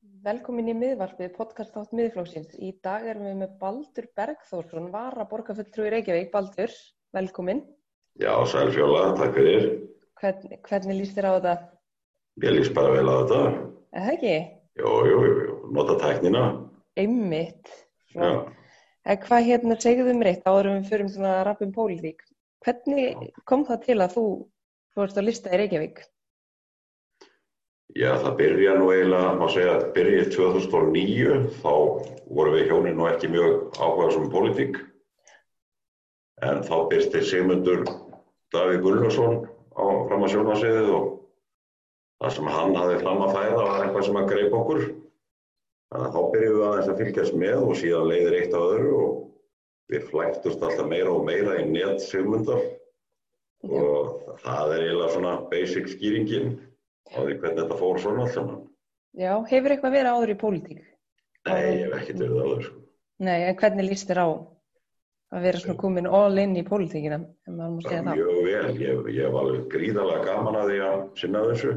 Velkomin í miðvarpið, podcast átt miðflóksins. Í dag erum við með Baldur Bergþórsson, vara borgarfulltrú í Reykjavík. Baldur, velkomin. Já, sælfjóla, takk fyrir. Hvern, hvernig líst þér á þetta? Ég líst bara vel á þetta. Eða ekki? Jú, jú, jú, nota tæknina. Einmitt. Já. En hvað hérna segðum um reitt áður við förum svona að rappum pólitík? Hvernig kom það til að þú fórst að lista í Reykjavík? Já, það byrja nú eiginlega, má segja, byrjið 2009, þá vorum við hjónin nú ekki mjög áhugað sem politík. En þá byrsti Sigmundur Davíð Gullarsson á fram að sjónasviðið og það sem hann hafði fram að fæða var eitthvað sem að greip okkur. Þannig að þá byrjuðum við aðeins að fylgjast með og síðan leiðir eitt á öðru og við flæktust alltaf meira og meira í net Sigmundar og það er eiginlega svona basic skýringin á því hvernig þetta fór svona allt saman. Já, hefur eitthvað verið áður í pólitík? Nei, ég hef ekkert verið alveg sko. Nei, en hvernig líst þér á að vera svona komin all in í pólitíkina, það? Mjög vel, ég, ég hef alveg gríðarlega gaman að því að sinna þessu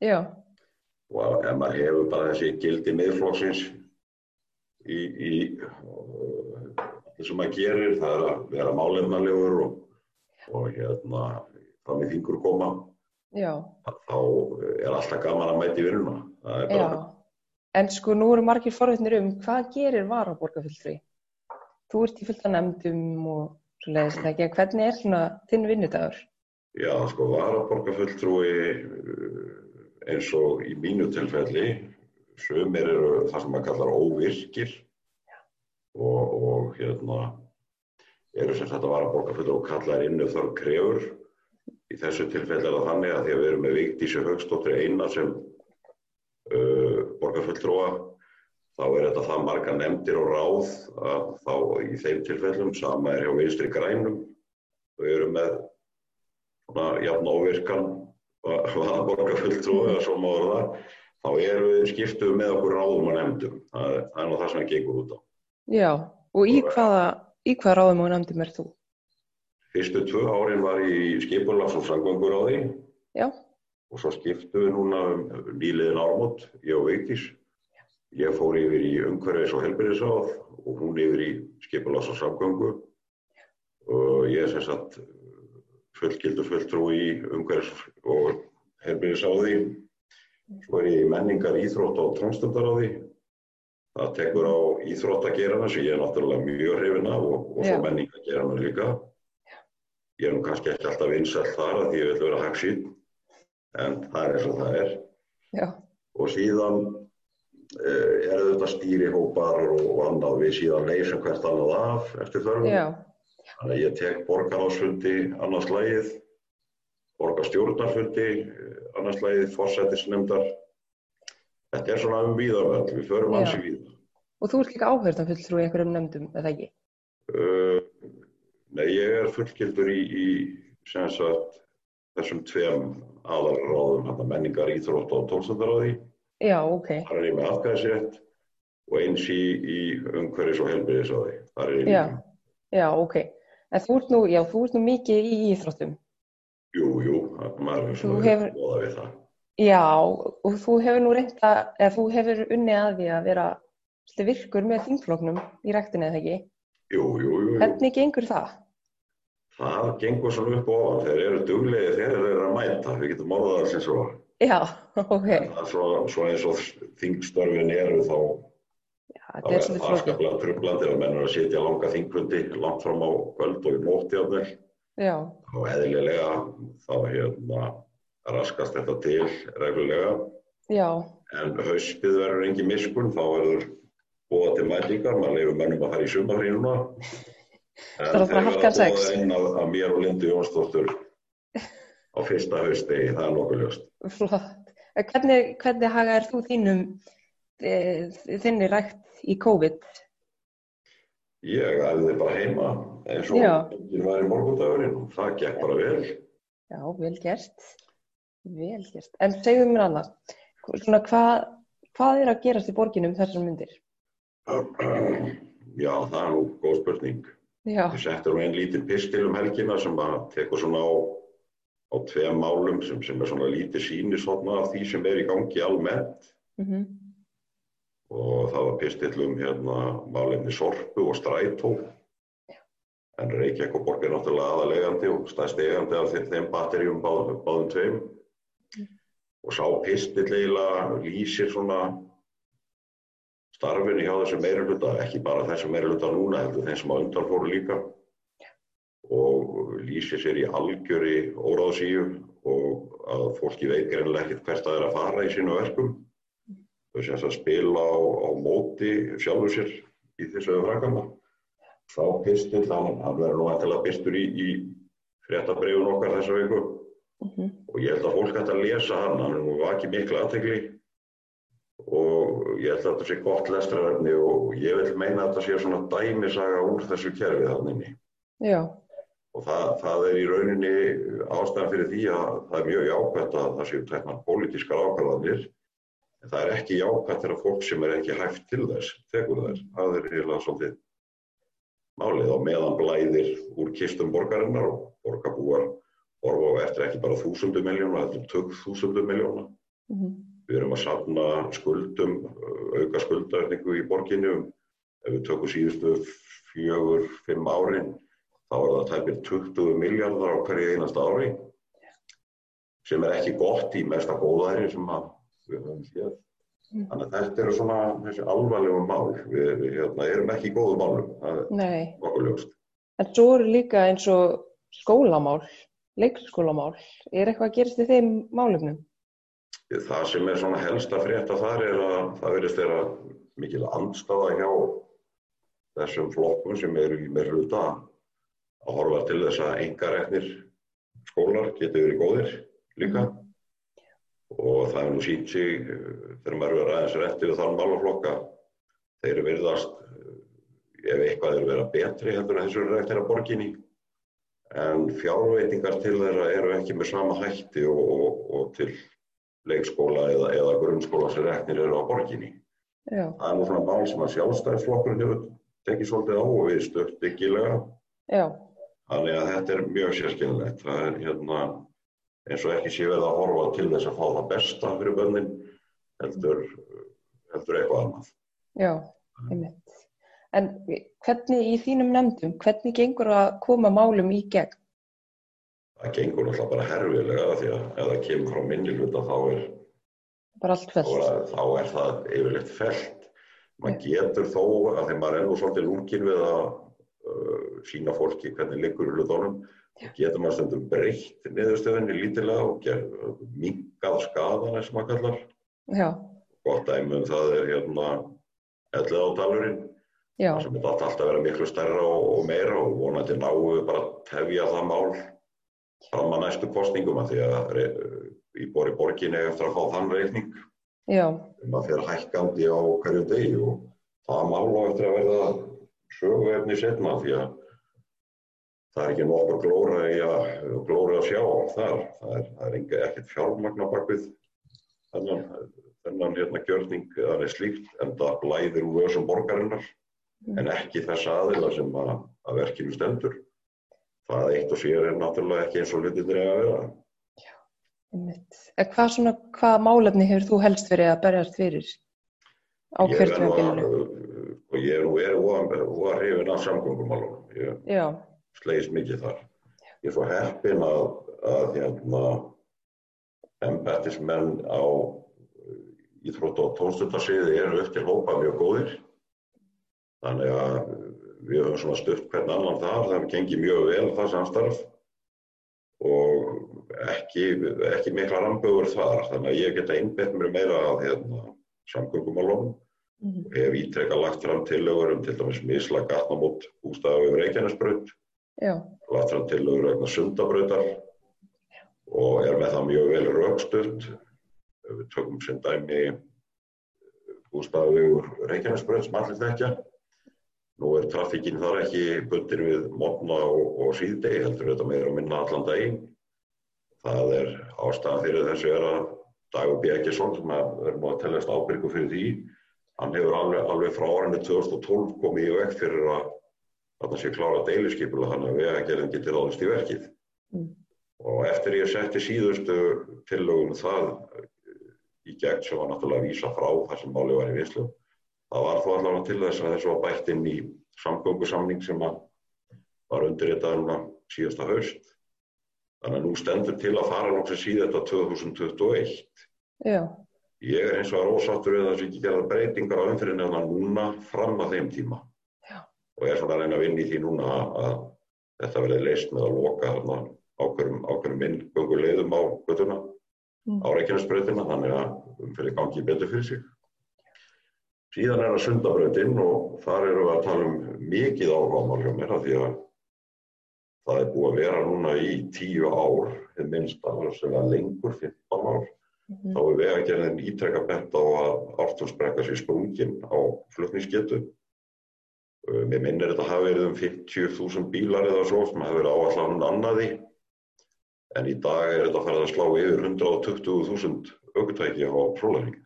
Já, og ef maður hefur bara þessi gildi miðflokksins í, í það sem maður gerir, það er að vera málefnalegur og, og hérna fram í fingur koma, já, þá er alltaf gaman að mæti vinnuna. En sko nú eru margir forveitnir um hvað gerir varaborgarfulltrúi? Þú ert í fullta nefndum og svo leiðis þetta ekki. Hvernig er svona þinn vinnudagur? já, sko, varaborgarfulltrúi uh, eins og í mínu tilfelli, sumir eru það sem maður kallar óvirkir og, og hérna eru sem þetta varaborgarfulltrúi og kallar innu þörf krefur. Í þessu tilfelli er það þannig að því að við erum með Vigdísi Högstóttir eina sem uh, borgarfulltrúa þá er þetta það marga nefndir og ráð að þá í þeim tilfellum sama er hjá vinstri grænum við erum með svona jafn óvirkan hvaða borgarfulltrúa eða svo máður það þá erum við skiptuð með okkur ráðum og nefndum það er nú það sem það gengur út á Já, og í hvaða, í hvaða ráðum og nefndum er þú? Fyrstu tvö árin var í skipulags og Já, og svo skiptum við núna um nýliðin ármót, ég og Vigdís. Ég fór yfir í umhverfis og helbyrðisáð og hún yfir í skipulags og samgöngu og ég er sem sagt fullgildur fulltrú í umhverfis og helbyrðisáði. Svo er ég í menningar, íþrótt og tónstundaráði. Það tekur á íþróttagerana sem ég er náttúrulega mjög hrifin af og, og svo menningagerana líka. Ég er nú kannski ekki alltaf vinsælt þar að því ég vil vera hagsýn en það er eins og það er. Já, og síðan uh, er þetta stýrihópar og annað við síðan leysum hvert annað af eftir þörfum. Já, þannig að ég tek borgarásfundi annars lagið borgarstjórnarfundi eh, annars lagið fórsættisnefndar þetta er svona um víðavöld við förum Já. ansi víða. Og þú ert líka áhverðan fulltrúi í einhverjum nefndum, eða ekki? uh, Nei, ég er fullgildur í, í sagt þessum tveim aðalráðum menningar, íþrótt og tónstandaráði Já, ok, þar er ég með aðgæðisrétt og eins í, í umhverfis og helbriðisáði. Þar er ég líka. já, ok. En þú ert nú, já, þú ert nú mikið í íþróttum. Jú, jú, það- maður er svona hefur- hefur... við það. Já, og þú hefur nú reynda, eða þú hefur unnið að því að vera virkur með þingfloknum í ræktinni, eða ekki? Jú, jú. Hvernig gengur það? Það gengur svona upp og ofan. Þeir eru duglegið, þeir eru að mæta. Við getum orðað það sem svo. Já, ok. Það er Svo, svo eins og þingstörfin eru þá, Já, er er það flókið. skaplega trublandir að menn eru að sitja langa þingfundi langt fram á kvöld og í nótti á þeir. Já, og eðlilega þá hérna raskast þetta til reglulega já, en haustið verður engin miskun þá verður búa til mætingar maður leifur mönnum að fara í sumafrí núna Það er fara harkan sex. inn af, af mér og Lindu Jónsdóttur á fyrsta haustegi, það er nokkuð ljóst flott. Hvernig, hvernig hagaðir þú þínum, e, þinni rækt í COVID? ég æfði bara heima eins og enginn var í morgundagurinn og það gekk bara vel Já, vel gert. Vel gert. En segðu mér annað, svona hvað, hvað er að gerast í borginum þessar myndir? já, það er nú góð spurning Ég settur nú einn lítið pistil um helgina sem bara tekur svona á, á tveim málum sem, sem er svona lítið sínis þarna af því sem er í gangi almennt. mhm, og það var pistillum hérna málefni sorpu og strætó. En Reykjavík og Borg er náttúrulega aðalegandi og stæðst eigandi af þeim batterjum báðum, tveim. Og sá pistill eiginlega lýsir svona starfinu hjá þessu meira hluta, ekki bara þessu meira hluta núna, heldur þeim sem á undan fóru líka. Og lýsir sér í algjöri óráðsíu og að fólki veit greinlega ekkert hvert að það er að fara í sínu verkum. Þau semst að spila á, á móti sjálfur sér í þessu frækama þá pistil, hann, hann verður nú aðtala byrstur í, í fréttabreyfun okkar þessa viku. Mm -hmm. og ég held að fólk hægt að lesa hann hann nú ekki miklu aðtegli ég held að þetta sé gott lestraverðni og ég vil meina að þetta sé svona dæmisaga úr þessu kerfið hann inni. Já. Og það, það er í rauninni ástæðan fyrir því að það er mjög jákvæmt að það séu teknar pólitískar ákvæðanir en það er ekki jákvæmt þegar fólk sem er ekki hægt til þess tekur þess, það er eiginlega svolítið málið og meðan blæðir úr kistum borgarinnar og borgarbúar orfa á eftir ekki bara þúsundu miljóna, eftir tök þúsundu miljóna mm -hmm. Við erum að safna skuldum auka skuldaöfningu í borginu ef við tökum síðustu fjögur, fimm árin þá er það tæpir 20 miljardar á hverju einasta ári sem er ekki gott í mesta góðæri sem við höfum séð. Mm. Þannig að þetta eru svona þessi alvarlegum mál. Við, við hérna, erum ekki í góðu málum, það er okkur ljóst. En svo eru líka eins og skólamál, leikskólamál. Er eitthvað að gerast í þeim málumnum? Það sem er svona helst að frétta þar er að það verðist þeirra mikil andstafa hjá þessum flokkum sem eru í meirluta að horfa til þess að engareknir skólar getur verið góðir líka. Og það er nú sínt sig eh, þegar maður er aðeins rétti við þann málaflokka þeir eru virðast eh, ef eitthvað eru verið betri heldur að þessu eru rektir að borginni. En fjárveitingar til þeirra eru ekki með sama hætti og, og, og til leikskóla eða, eða grunnskóla sem reknir eru á borginni. Já. Það er nú svona mál sem að sjálfstæðisflokkurinn hefur tekið svolítið á og við stökt ykkilega. Já. Þannig að þetta er mjög sérskilnilegt. Það er hérna, eins og ekki sé verið að horfa til þess að fá það besta fyrir bönnin heldur, heldur eitthvað annað. Já, einmitt. En hvernig í þínum nefndum, hvernig gengur að koma málum í gegn? Það gengur alltaf bara herfilega því að ef það kemur frá minni hluta þá er, þá er, þá er það yfirleitt felt. Man getur þó að þegar maður er nú svolítið lúkin við að uh, sína fólki hvernig liggur í hlutónum getur maður stundum breytt niðurstöðinni lítilega og mingað skadan eins og maður kallar. Já. Gott dæmum það er hérna ellið ádalurinn sem er alltaf að vera miklu stærra og, og meira og vonandi náu bara tefja það mál fram að næstu kostningum að því að í bori borginni eftir að fá þann reikning um að fyrir hækkandi á hverju degi og það mál á eftir að verða söguefni setna því að það er ekki nokkur glóra að glóra að sjá þar. Það er, það er ekkert fjármagna bakvið þennan, þennan hérna gjörning eða það er slíkt en það blæðir úr vöðsum borgarinnar mm. en ekki þess aðila sem að, að verkinu stendur. Það eitt og sér er náttúrulega ekki eins og hlutin er að vera. Já, einmitt. Hvað, svona, hvað málefni hefur þú helst verið að berjast fyrir á kjörtjóðabilinu? og ég er nú verið og að hrifin af samgöngumálunum. Ég slegist mikið þar. Ég er svo heppin að, að hérna, embættismenn á íþrótt og tónstöldarsviði eru upp til hópa mjög góðir. Þannig að við höfum svona stutt hvern annan þar, það gengið mjög vel það samstarf og ekki, ekki mikla rambögur þar. Þannig að ég geta einbett mér meira að hérna, samgöngumálunum Mm -hmm. Hef ítrekka lagt fram tillögur um til dæmis misla gatnamót bústafu yfir Reykjanesbrönd, lagt fram tillögur vegna sundabröndar og er með það mjög vel raukstutt. Við tökum sem dæmi bústafu yfir Reykjanesbrönd sem allir þekkja. Nú er trafíkinn þar ekki bundir við mótna og, og síðdegi, heldur þetta meira að minna allan daginn. Það er ástæðan fyrir þessu er að Dagur B. Eggesson, sem er nú að tellast ábyrgu fyrir því, hann hefur alveg, alveg frá árinu 2012 komið í vekk fyrir að þarna sé klára deiliskeipula þannig að vegagerðin getur ráðist í verkið. Mm. Og eftir ég setti síðustu tillögum það í gegn sem var náttúrulega að vísa frá þar sem máli var í vinslu, það var þó allavega til þess að þessu var bætt inn í samgöngusamning sem að var undirritað núna síðasta haust. Þannig að nú stendur til að fara lóksins í þetta 2021. Já, Ég er eins og að ósáttur við að það sé ekki gerða breytingar á umfyrinni en núna fram að þeim tíma. Já. Og er svona að reyna að vinna í því núna að þetta verði leist með að loka ákveðum, ákveðum inngöngu leiðum á Mm. á Reykjanesbrautina, þannig að umfyrir gangi betur fyrir sig. Síðan er það sundabrautin og þar eru við að tala um mikið áhugamál hjá mér af því að það er búið að vera núna í tíu ár, þið minnst að svolítið lengur, 15 ár mhm, þá er vegagerðin ítrekka bent á að Ártúnsbrekka sé sprungin á flutningsgetu. Mér minnir þetta hafi verið um 50.000 bílar eða svo sem hafi verið áallan annaði. En í dag er þetta farið að slá yfir 120.000 aukutæki á prólæring.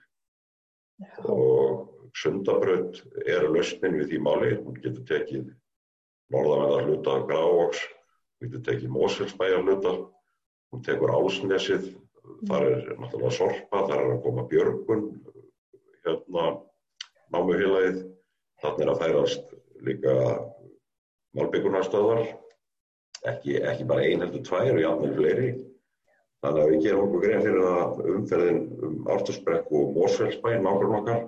Og sundabraut er lausnin við því máli. Hún getur tekið norðanverðar hluta Grávóks, hún getur tekið Mosfellsbæjar hluta, hún tekur Ásnesið, þar er náttúrulega sorpa, þar er að koma björgun, hérna námufélagið, þannig er að færast líka malbyggunastöðar, ekki, ekki bara ein heldur tvær og jafnvel fleiri. Þannig að við gerum okkur grein fyrir að umferðin um Ártursbrekku og Mósfellsbæn, nákvæm okkar,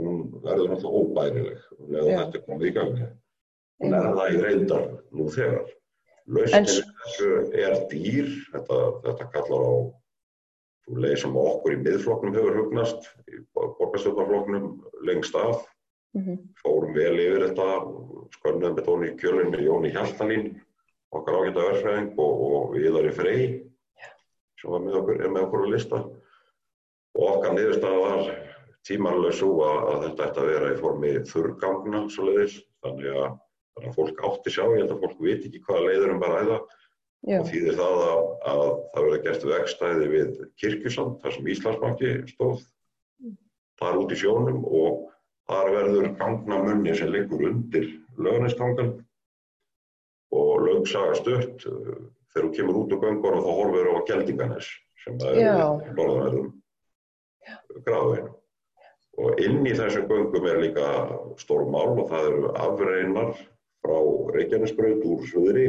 hún verður náttúrulega óbærileg. Að þetta er komið í gangi. Hún er það í reyndar nú þegar. Við þessu er dýr, þetta, þetta kallar á svo leið sem okkur í miðflokknum hefur hugnast, í borgarstjórnarflokknum lengst af, mhm, fórum vel yfir þetta, skönnuðum þetta honi í kjölinn með Jóni Hjaltalín, okkar ágæta verðfræðing og, og Viðari Frey, sem var með okkur, er með okkur að lista. Og okkar niðurstaða var tímanlega svo að, að þetta ætti að vera í formi þurrgangna svo leiðis, þannig að, þannig að fólk átti sjá, ég held að fólk viti ekki hvaða leiður um bara ræða. Já, og þýðir það að, að það verður gert vegstæði við Kirkjusand, þar sem Íslandsbanki stóð, þar út í sjónum og þar verður gangnamunni sem liggur undir lögnestangan og lögsaga stutt uh, þegar þú kemur út úr göngunum þá horfur á Geldinganes sem það er norðanverðum gráðinu. Og inn í þessum göngum er líka stór mál og það eru afreinar frá Reykjanesbraut úr Suðri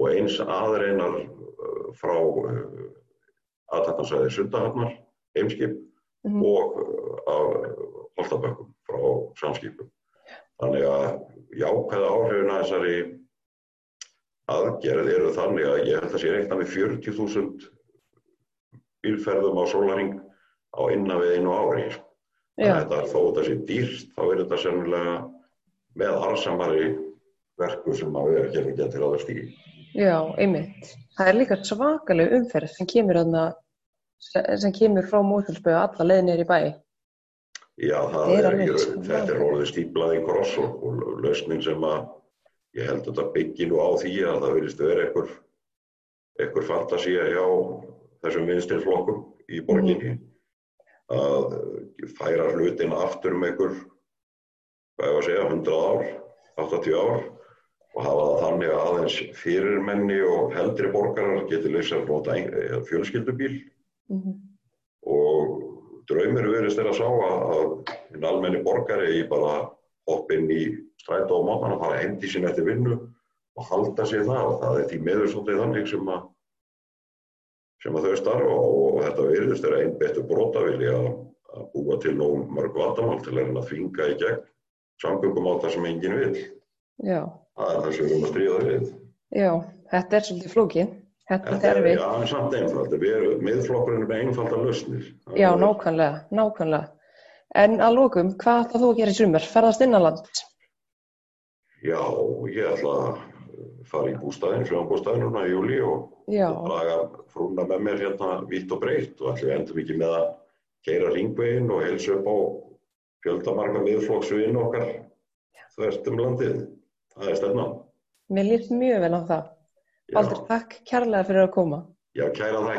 og eins aðreinar uh, frá uh, aðtæknarsæði Sundahafnar, heimskip mhm, og uh, af Holtabökkum frá samskipum. Þannig að jákvæða áhrifin að þessari aðgerð eru þannig að ég held að sé reikna með 40.000 bílferðum á sólaring á innan við einu ári. Sko. Þannig já, að þetta þó þetta sé dýrt, þá er þetta sennilega með arsamari verku sem að við erum ekki að til áður stígi. já, einmitt. Það er líka svakaleg umferð sem kemur þarna, sem kemur frá Móþulsböðu alla leið niður í bæ. Já, það Það er er, ekki, þetta er orðið stíplað í kross og, lausnin sem að ég held að þetta byggi nú á því að það vilist vera einhver, einhver fantasía hjá þessum vinstirflokkum í borginni að færa hlutin aftur um einhver, hvað ég var að segja, 100 ár, 80 ár og hafa það þannig að aðeins fyrirmenni og heldri borgarar geti leysað flóta fjölskyldubíl. Mhm, og draumir verðist þeirra að sá að, að almenni borgari í bara hopp inn í strætó á mótana, fara hendi sín eftir vinnu og halda sér það og það er því meður svolítið þannig sem að sem að þau starfa og, og þetta virðist einn betur brotavili að, að búa til nóg mörg vandamál til að að þvinga í gegn samgöngum á það sem enginn vil. já, Það er það sem við erum að stríða við. já, þetta er svolítið flókið. Þetta Þetta er er, við. já, en samt einfalt. Við erum miðflokkurinn er með einfalda lausnir. Já, nákvæmlega, nákvæmlega. En að lókum, hvað ætlað þú að gera í sumar? Ferðast innanland? Já, ég ætla að fara í bústæðin, sjónbústæðin núna í júli og, draga frúna með mér hérna vitt og breytt og við endum ekki með að keira ringveginn og helsa upp á fjöldamarka miðflokksvinn okkar þvert um landið. Það er stefnan. mér líst mjög vel á það. Baldur, takk kærlega fyrir að koma. já kæra þakki.